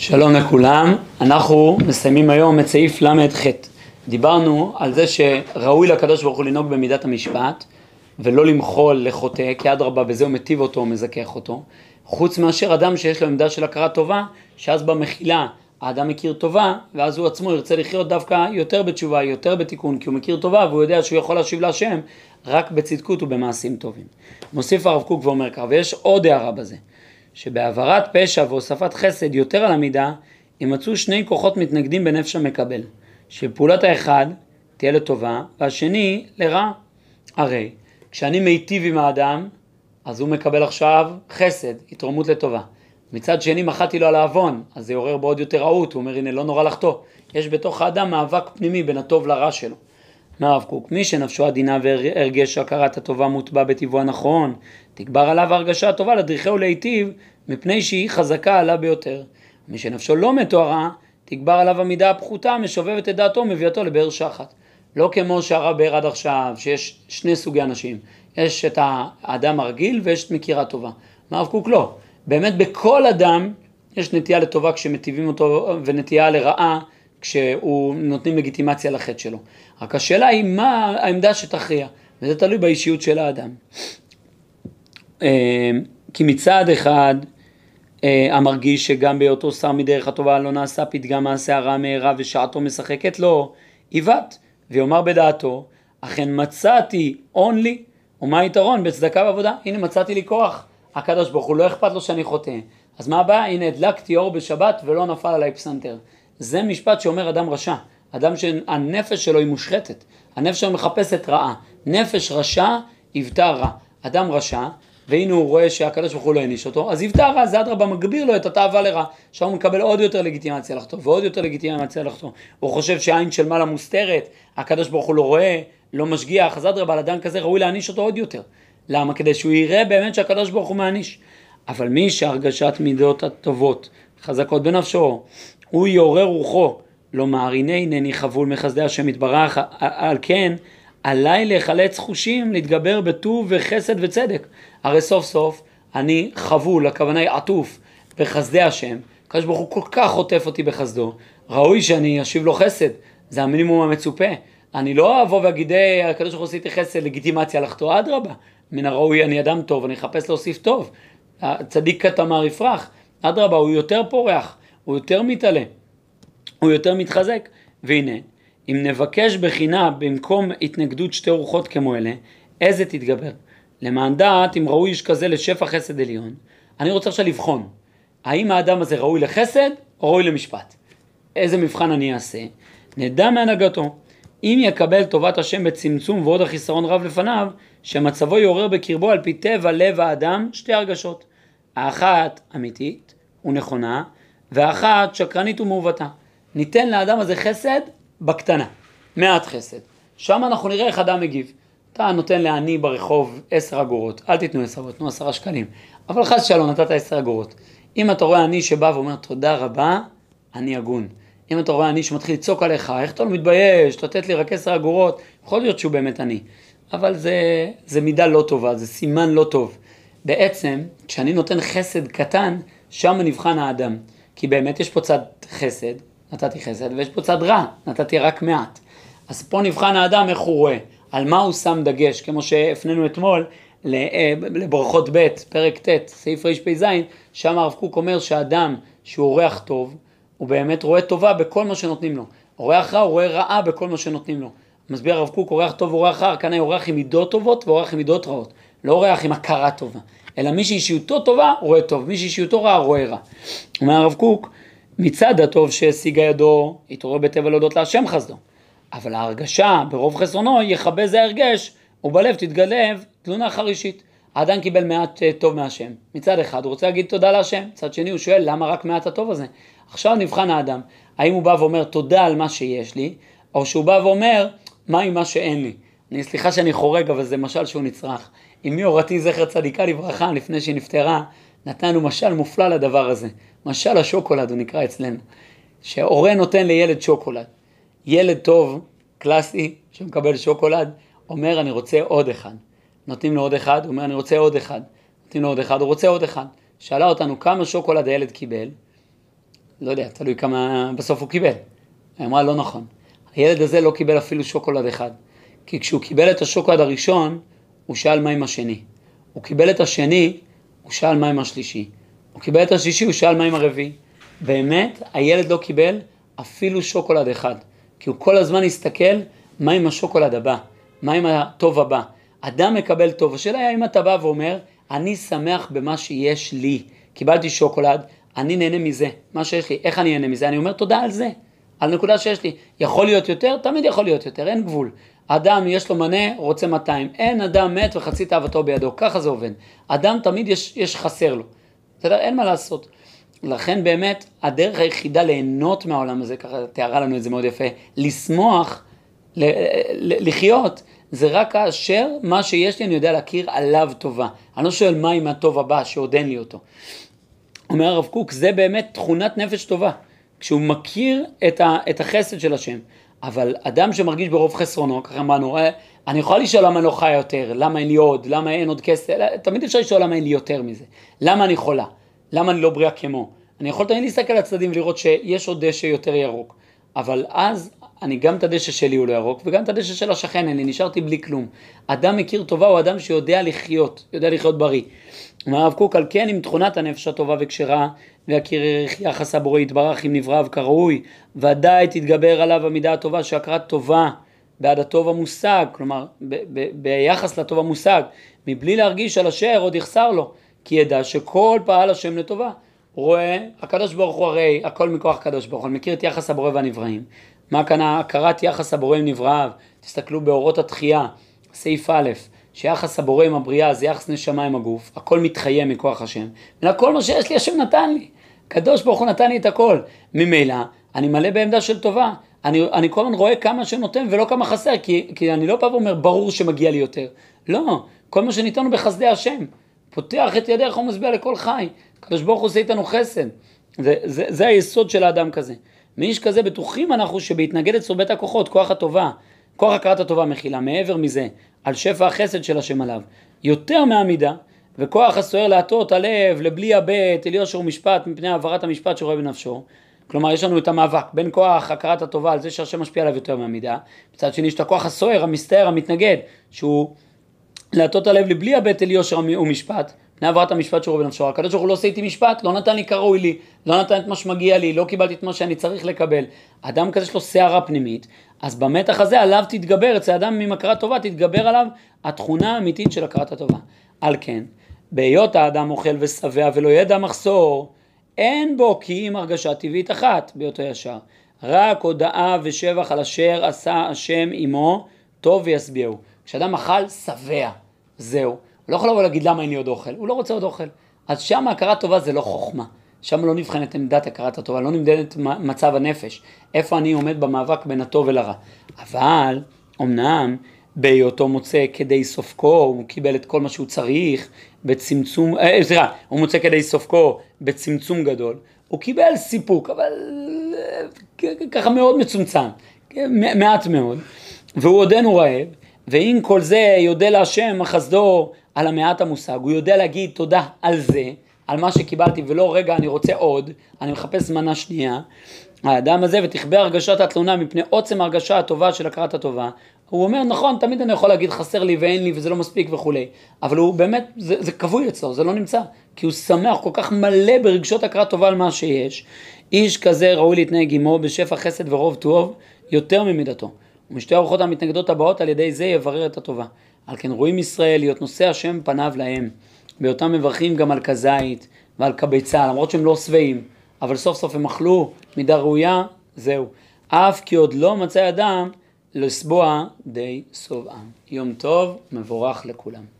שלום לכולם, אנחנו מסיימים היום את סעיף ל"ח. דיברנו על זה שראוי לקדוש ברוך הוא לנהוג במידת המשפט ולא למחול לחוטא, כי אדרבה בזה הוא מטיב אותו, מזכך אותו. חוץ מאשר אדם שיש לו עמדה של הכרה טובה, שאז במחילה האדם מכיר טובה, ואז הוא עצמו ירצה לחיות דווקא יותר בתשובה, יותר בתיקון, כי הוא מכיר טובה והוא יודע שהוא יכול להשיב להשם רק בצדקות ובמעשים טובים. מוסיף הרב קוק ואומר כך, ויש עוד הערה בזה. שבהעברת פשע והוספת חסד יותר על המידה, יימצאו שני כוחות מתנגדים בנפש המקבל, שפעולת האחד תהיה לטובה, והשני לרע. הרי כשאני מיטיב עם האדם, אז הוא מקבל עכשיו חסד, התרומות לטובה. מצד שני מחאתי לו על העוון, אז זה יעורר בו עוד יותר רעות, הוא אומר הנה לא נורא לחטוא. יש בתוך האדם מאבק פנימי בין הטוב לרע שלו. אומר הרב קוק, מי שנפשו עדינה והרגש הכרת הטובה מוטבע בטבעו הנכון, תגבר עליו ההרגשה הטובה לדריכהו להיטיב, מפני שהיא חזקה עלה ביותר. מי שנפשו לא מתוארה, תגבר עליו המידה הפחותה, משובבת את דעתו ומביאתו לבאר שחת. לא כמו שהרב באר עד עכשיו, שיש שני סוגי אנשים. יש את האדם הרגיל ויש את מכירה טובה. הרב קוק לא. באמת בכל אדם יש נטייה לטובה כשמטיבים אותו ונטייה לרעה כשהוא נותנים לגיטימציה לחטא שלו. רק השאלה היא מה העמדה שתכריע, וזה תלוי באישיות של האדם. אה, כי מצד אחד אה, המרגיש שגם בהיותו שר מדרך הטובה לא נעשה פתגם מעשה הרע מהרה ושעתו משחקת לו, עיוות, ויאמר בדעתו, אכן מצאתי און לי, ומה היתרון בצדקה ועבודה? הנה מצאתי לי כוח, הקדוש ברוך הוא לא אכפת לו שאני חוטא, אז מה הבעיה? הנה הדלקתי אור בשבת ולא נפל עליי פסנתר. זה משפט שאומר אדם רשע, אדם שהנפש שלו היא מושחתת, הנפש שלו מחפשת רעה, נפש רשע יבטא רע, אדם רשע והנה הוא רואה שהקדוש ברוך הוא לא העניש אותו, אז יבטא רע, זה אדרבה מגביר לו את התאווה לרע. עכשיו הוא מקבל עוד יותר לגיטימציה לחטוא, ועוד יותר לגיטימציה לחטוא. הוא חושב שהעין של מעלה מוסתרת, הקדוש ברוך הוא לא רואה, לא משגיח, אז אדרבה, על אדם כזה ראוי להעניש אותו עוד יותר. למה? כדי שהוא יראה באמת שהקדוש ברוך הוא מעניש. אבל מי שהרגשת מידות הטובות חזקות בנפשו, הוא יעורר רוחו, לומר הנה הנני חבול מחסדי השם יתברך, על כן עליי להיחלץ חושים, להתגבר בטוב וחסד וצדק. הרי סוף סוף אני חבול, הכוונה היא עטוף, בחסדי השם. הקדוש ברוך הוא כל כך עוטף אותי בחסדו, ראוי שאני אשיב לו חסד, זה המינימום המצופה. אני לא אבוא ואגיד, הקדוש ברוך הוא עשיתי חסד, לגיטימציה לחטוא, אדרבה. מן הראוי אני אדם טוב, אני אחפש להוסיף טוב. צדיק כתמר יפרח, אדרבה, הוא יותר פורח, הוא יותר מתעלה, הוא יותר מתחזק. והנה, אם נבקש בחינה במקום התנגדות שתי רוחות כמו אלה, איזה תתגבר? למען דעת אם ראוי איש כזה לשפע חסד עליון, אני רוצה עכשיו לבחון, האם האדם הזה ראוי לחסד או ראוי למשפט? איזה מבחן אני אעשה? נדע מהנהגתו. אם יקבל טובת השם בצמצום ועוד החיסרון רב לפניו, שמצבו יעורר בקרבו על פי טבע לב האדם שתי הרגשות. האחת אמיתית ונכונה, והאחת שקרנית ומעוותה. ניתן לאדם הזה חסד בקטנה, מעט חסד. שם אנחנו נראה איך אדם מגיב. אתה נותן לעני ברחוב עשר אגורות, אל תיתנו עשר אגורות, תנו עשרה שקלים. אבל חס שלום נתת עשר אגורות. אם אתה רואה עני שבא ואומר תודה רבה, אני הגון. אם אתה רואה עני שמתחיל לצעוק עליך, איך אתה לא מתבייש, לתת לי רק עשר אגורות, יכול להיות שהוא באמת עני. אבל זה, זה מידה לא טובה, זה סימן לא טוב. בעצם, כשאני נותן חסד קטן, שם נבחן האדם. כי באמת יש פה צד חסד, נתתי חסד, ויש פה צד רע, נתתי רק מעט. אז פה נבחן האדם איך הוא רואה, על מה הוא שם דגש, כמו שהפנינו אתמול אה, לברכות ב', פרק ט', סעיף רפ"ז, שם הרב קוק אומר שאדם שהוא אורח טוב, הוא באמת רואה טובה בכל מה שנותנים לו. אורח רע הוא רואה רעה בכל מה שנותנים לו. מסביר הרב קוק, אורח טוב ואורח רע, כאן היה אורח עם מידות טובות ואורח עם מידות רעות. לא אורח עם הכרה טובה, אלא מי שאישיותו טובה רואה טוב, מי שאישיותו רע רואה רע. אומר הרב קוק, מצד הטוב שהשיגה ידו, יתעורר בטבע להודות להשם חסדו. אבל ההרגשה ברוב חסרונו יכבה זה ההרגש, ובלב תתגלב תלונה חרישית. האדם קיבל מעט אה, טוב מהשם. מצד אחד הוא רוצה להגיד תודה להשם, מצד שני הוא שואל למה רק מעט הטוב הזה. עכשיו נבחן האדם, האם הוא בא ואומר תודה על מה שיש לי, או שהוא בא ואומר מה עם מה שאין לי. אני סליחה שאני חורג אבל זה משל שהוא נצרך. אמי הורתי זכר צדיקה לברכה לפני שהיא נפטרה, נתנו משל מופלא לדבר הזה. משל השוקולד הוא נקרא אצלנו. שהורה נותן לילד שוקולד. ילד טוב, קלאסי, שמקבל שוקולד, אומר אני רוצה עוד אחד. נותנים לו עוד אחד, הוא אומר אני רוצה עוד אחד. נותנים לו עוד אחד, הוא רוצה עוד אחד. שאלה אותנו כמה שוקולד הילד קיבל, לא יודע, תלוי כמה בסוף הוא קיבל. היא אמרה, לא נכון. הילד הזה לא קיבל אפילו שוקולד אחד. כי כשהוא קיבל את השוקולד הראשון, הוא שאל מה עם השני. הוא קיבל את השני, הוא שאל מה עם השלישי. הוא קיבל את השלישי, הוא שאל מה עם הרביעי. באמת, הילד לא קיבל אפילו שוקולד אחד. כי הוא כל הזמן הסתכל מה עם השוקולד הבא, מה עם הטוב הבא. אדם מקבל טוב. השאלה היא האם אתה בא ואומר, אני שמח במה שיש לי. קיבלתי שוקולד, אני נהנה מזה, מה שיש לי, איך אני נהנה מזה? אני אומר תודה על זה, על נקודה שיש לי. יכול להיות יותר? תמיד יכול להיות יותר, אין גבול. אדם יש לו מנה, רוצה 200. אין אדם מת וחצי תאוותו בידו, ככה זה עובד. אדם תמיד יש, יש חסר לו. בסדר? אין מה לעשות. לכן באמת, הדרך היחידה ליהנות מהעולם הזה, ככה תיארה לנו את זה מאוד יפה, לשמוח, לחיות, זה רק כאשר מה שיש לי אני יודע להכיר עליו טובה. אני לא שואל מה עם הטוב הבא שעוד אין לי אותו. אומר הרב קוק, זה באמת תכונת נפש טובה. כשהוא מכיר את, ה, את החסד של השם. אבל אדם שמרגיש ברוב חסרונו, ככה אמרנו, אה, אני יכול לשאול למה לא חי יותר, למה אין לי עוד, למה אין עוד כסף, תמיד אפשר לשאול למה אין לי יותר מזה, למה אני חולה, למה אני לא בריאה כמו. אני יכול תמיד להסתכל על הצדדים ולראות שיש עוד דשא יותר ירוק, אבל אז אני גם את הדשא שלי הוא לא ירוק, וגם את הדשא של השכן לי, נשארתי בלי כלום. אדם מכיר טובה הוא אדם שיודע לחיות, יודע לחיות בריא. אומר הרב קוק, על כן עם תכונת הנפש הטובה וכשרה, והכיר יחס הבורא יתברך עם נבראיו כראוי, ודאי תתגבר עליו המידה הטובה שהכרת טובה בעד הטוב המושג, כלומר ב- ב- ביחס לטוב המושג, מבלי להרגיש על אשר עוד יחסר לו, כי ידע שכל פעל השם לטובה. רואה, הקדוש ברוך הוא הרי הכל מכוח הקדוש ברוך הוא, מכיר את יחס הבורא והנבראים. מה כאן הכרת יחס הבורא עם נבראיו? תסתכלו באורות התחייה, סעיף א', שיחס הבורא עם הבריאה זה יחס נשמה עם הגוף, הכל מתחיה מכוח השם, כל מה שיש לי השם נתן לי. קדוש ברוך הוא נתן לי את הכל. ממילא, אני מלא בעמדה של טובה. אני, אני כל הזמן רואה כמה שנותן ולא כמה חסר, כי, כי אני לא בא ואומר ברור שמגיע לי יותר. לא, כל מה שניתן הוא בחסדי השם. פותח את ידיך ומשביע לכל חי. הקדוש ברוך הוא עושה איתנו חסד. זה, זה, זה היסוד של האדם כזה. מאיש כזה בטוחים אנחנו שבהתנגד אצלו בית הכוחות, כוח הטובה, כוח הכרת הטובה מכילה, מעבר מזה, על שפע החסד של השם עליו, יותר מהמידה, וכוח הסוער להטות הלב לבלי הבט, אל יושר ומשפט, מפני העברת המשפט שרואה בנפשו. כלומר, יש לנו את המאבק בין כוח הכרת הטובה על זה שהשם משפיע עליו יותר מהמידה, מצד שני יש את הכוח הסוער, המסתער, המתנגד, שהוא להטות הלב לבלי הבט אל יושר ומשפט, מפני העברת המשפט שרואה בנפשו. הקדוש ברוך הוא לא עושה איתי משפט, לא נתן לי כראוי לי, לא נתן את מה שמגיע לי, לא קיבלתי את מה שאני צריך לקבל. אדם כזה יש לו סערה פנימית, אז במתח הזה עליו תתגבר, אצל אדם עם הכרת טובה תתגבר עליו התכונה האמיתית של הכרת הטובה. על כן, בהיות האדם אוכל ושבע ולא ידע מחסור, אין בו כי אם הרגשה טבעית אחת בהיותו ישר. רק הודאה ושבח על אשר עשה השם עמו, טוב וישביעו. כשאדם אכל שבע, זהו. לא יכול לבוא להגיד למה אין לי עוד אוכל, הוא לא רוצה עוד אוכל. אז שם הכרת טובה זה לא חוכמה. שם לא נבחנת עמדת הכרת הטובה, לא נמדדת מצב הנפש. איפה אני עומד במאבק בין הטוב ולרע. אבל, אמנם, בהיותו מוצא כדי סופקו, הוא קיבל את כל מה שהוא צריך בצמצום, אה, סליחה, הוא מוצא כדי סופקו בצמצום גדול, הוא קיבל סיפוק, אבל ככה מאוד מצומצם, מעט מאוד, והוא עודנו רעב, ועם כל זה יודה להשם חסדו על המעט המושג, הוא יודע להגיד תודה על זה, על מה שקיבלתי, ולא רגע אני רוצה עוד, אני מחפש מנה שנייה, האדם הזה ותכבה הרגשת התלונה מפני עוצם הרגשה הטובה של הכרת הטובה, הוא אומר נכון תמיד אני יכול להגיד חסר לי ואין לי וזה לא מספיק וכולי. אבל הוא באמת זה, זה כבוי אצלו זה לא נמצא. כי הוא שמח כל כך מלא ברגשות הכרת טובה על מה שיש. איש כזה ראוי להתנהג עמו בשפע חסד ורוב טוב יותר ממידתו. ומשתי הרוחות המתנגדות הבאות על ידי זה יברר את הטובה על כן רואים ישראל להיות נושא השם פניו להם באותם מברכים גם על כזית ועל כביצה למרות שהם לא שבעים אבל סוף סוף הם אכלו מידה ראויה זהו אף כי עוד לא מצא אדם לסבוע די שובעם. יום טוב, מבורך לכולם.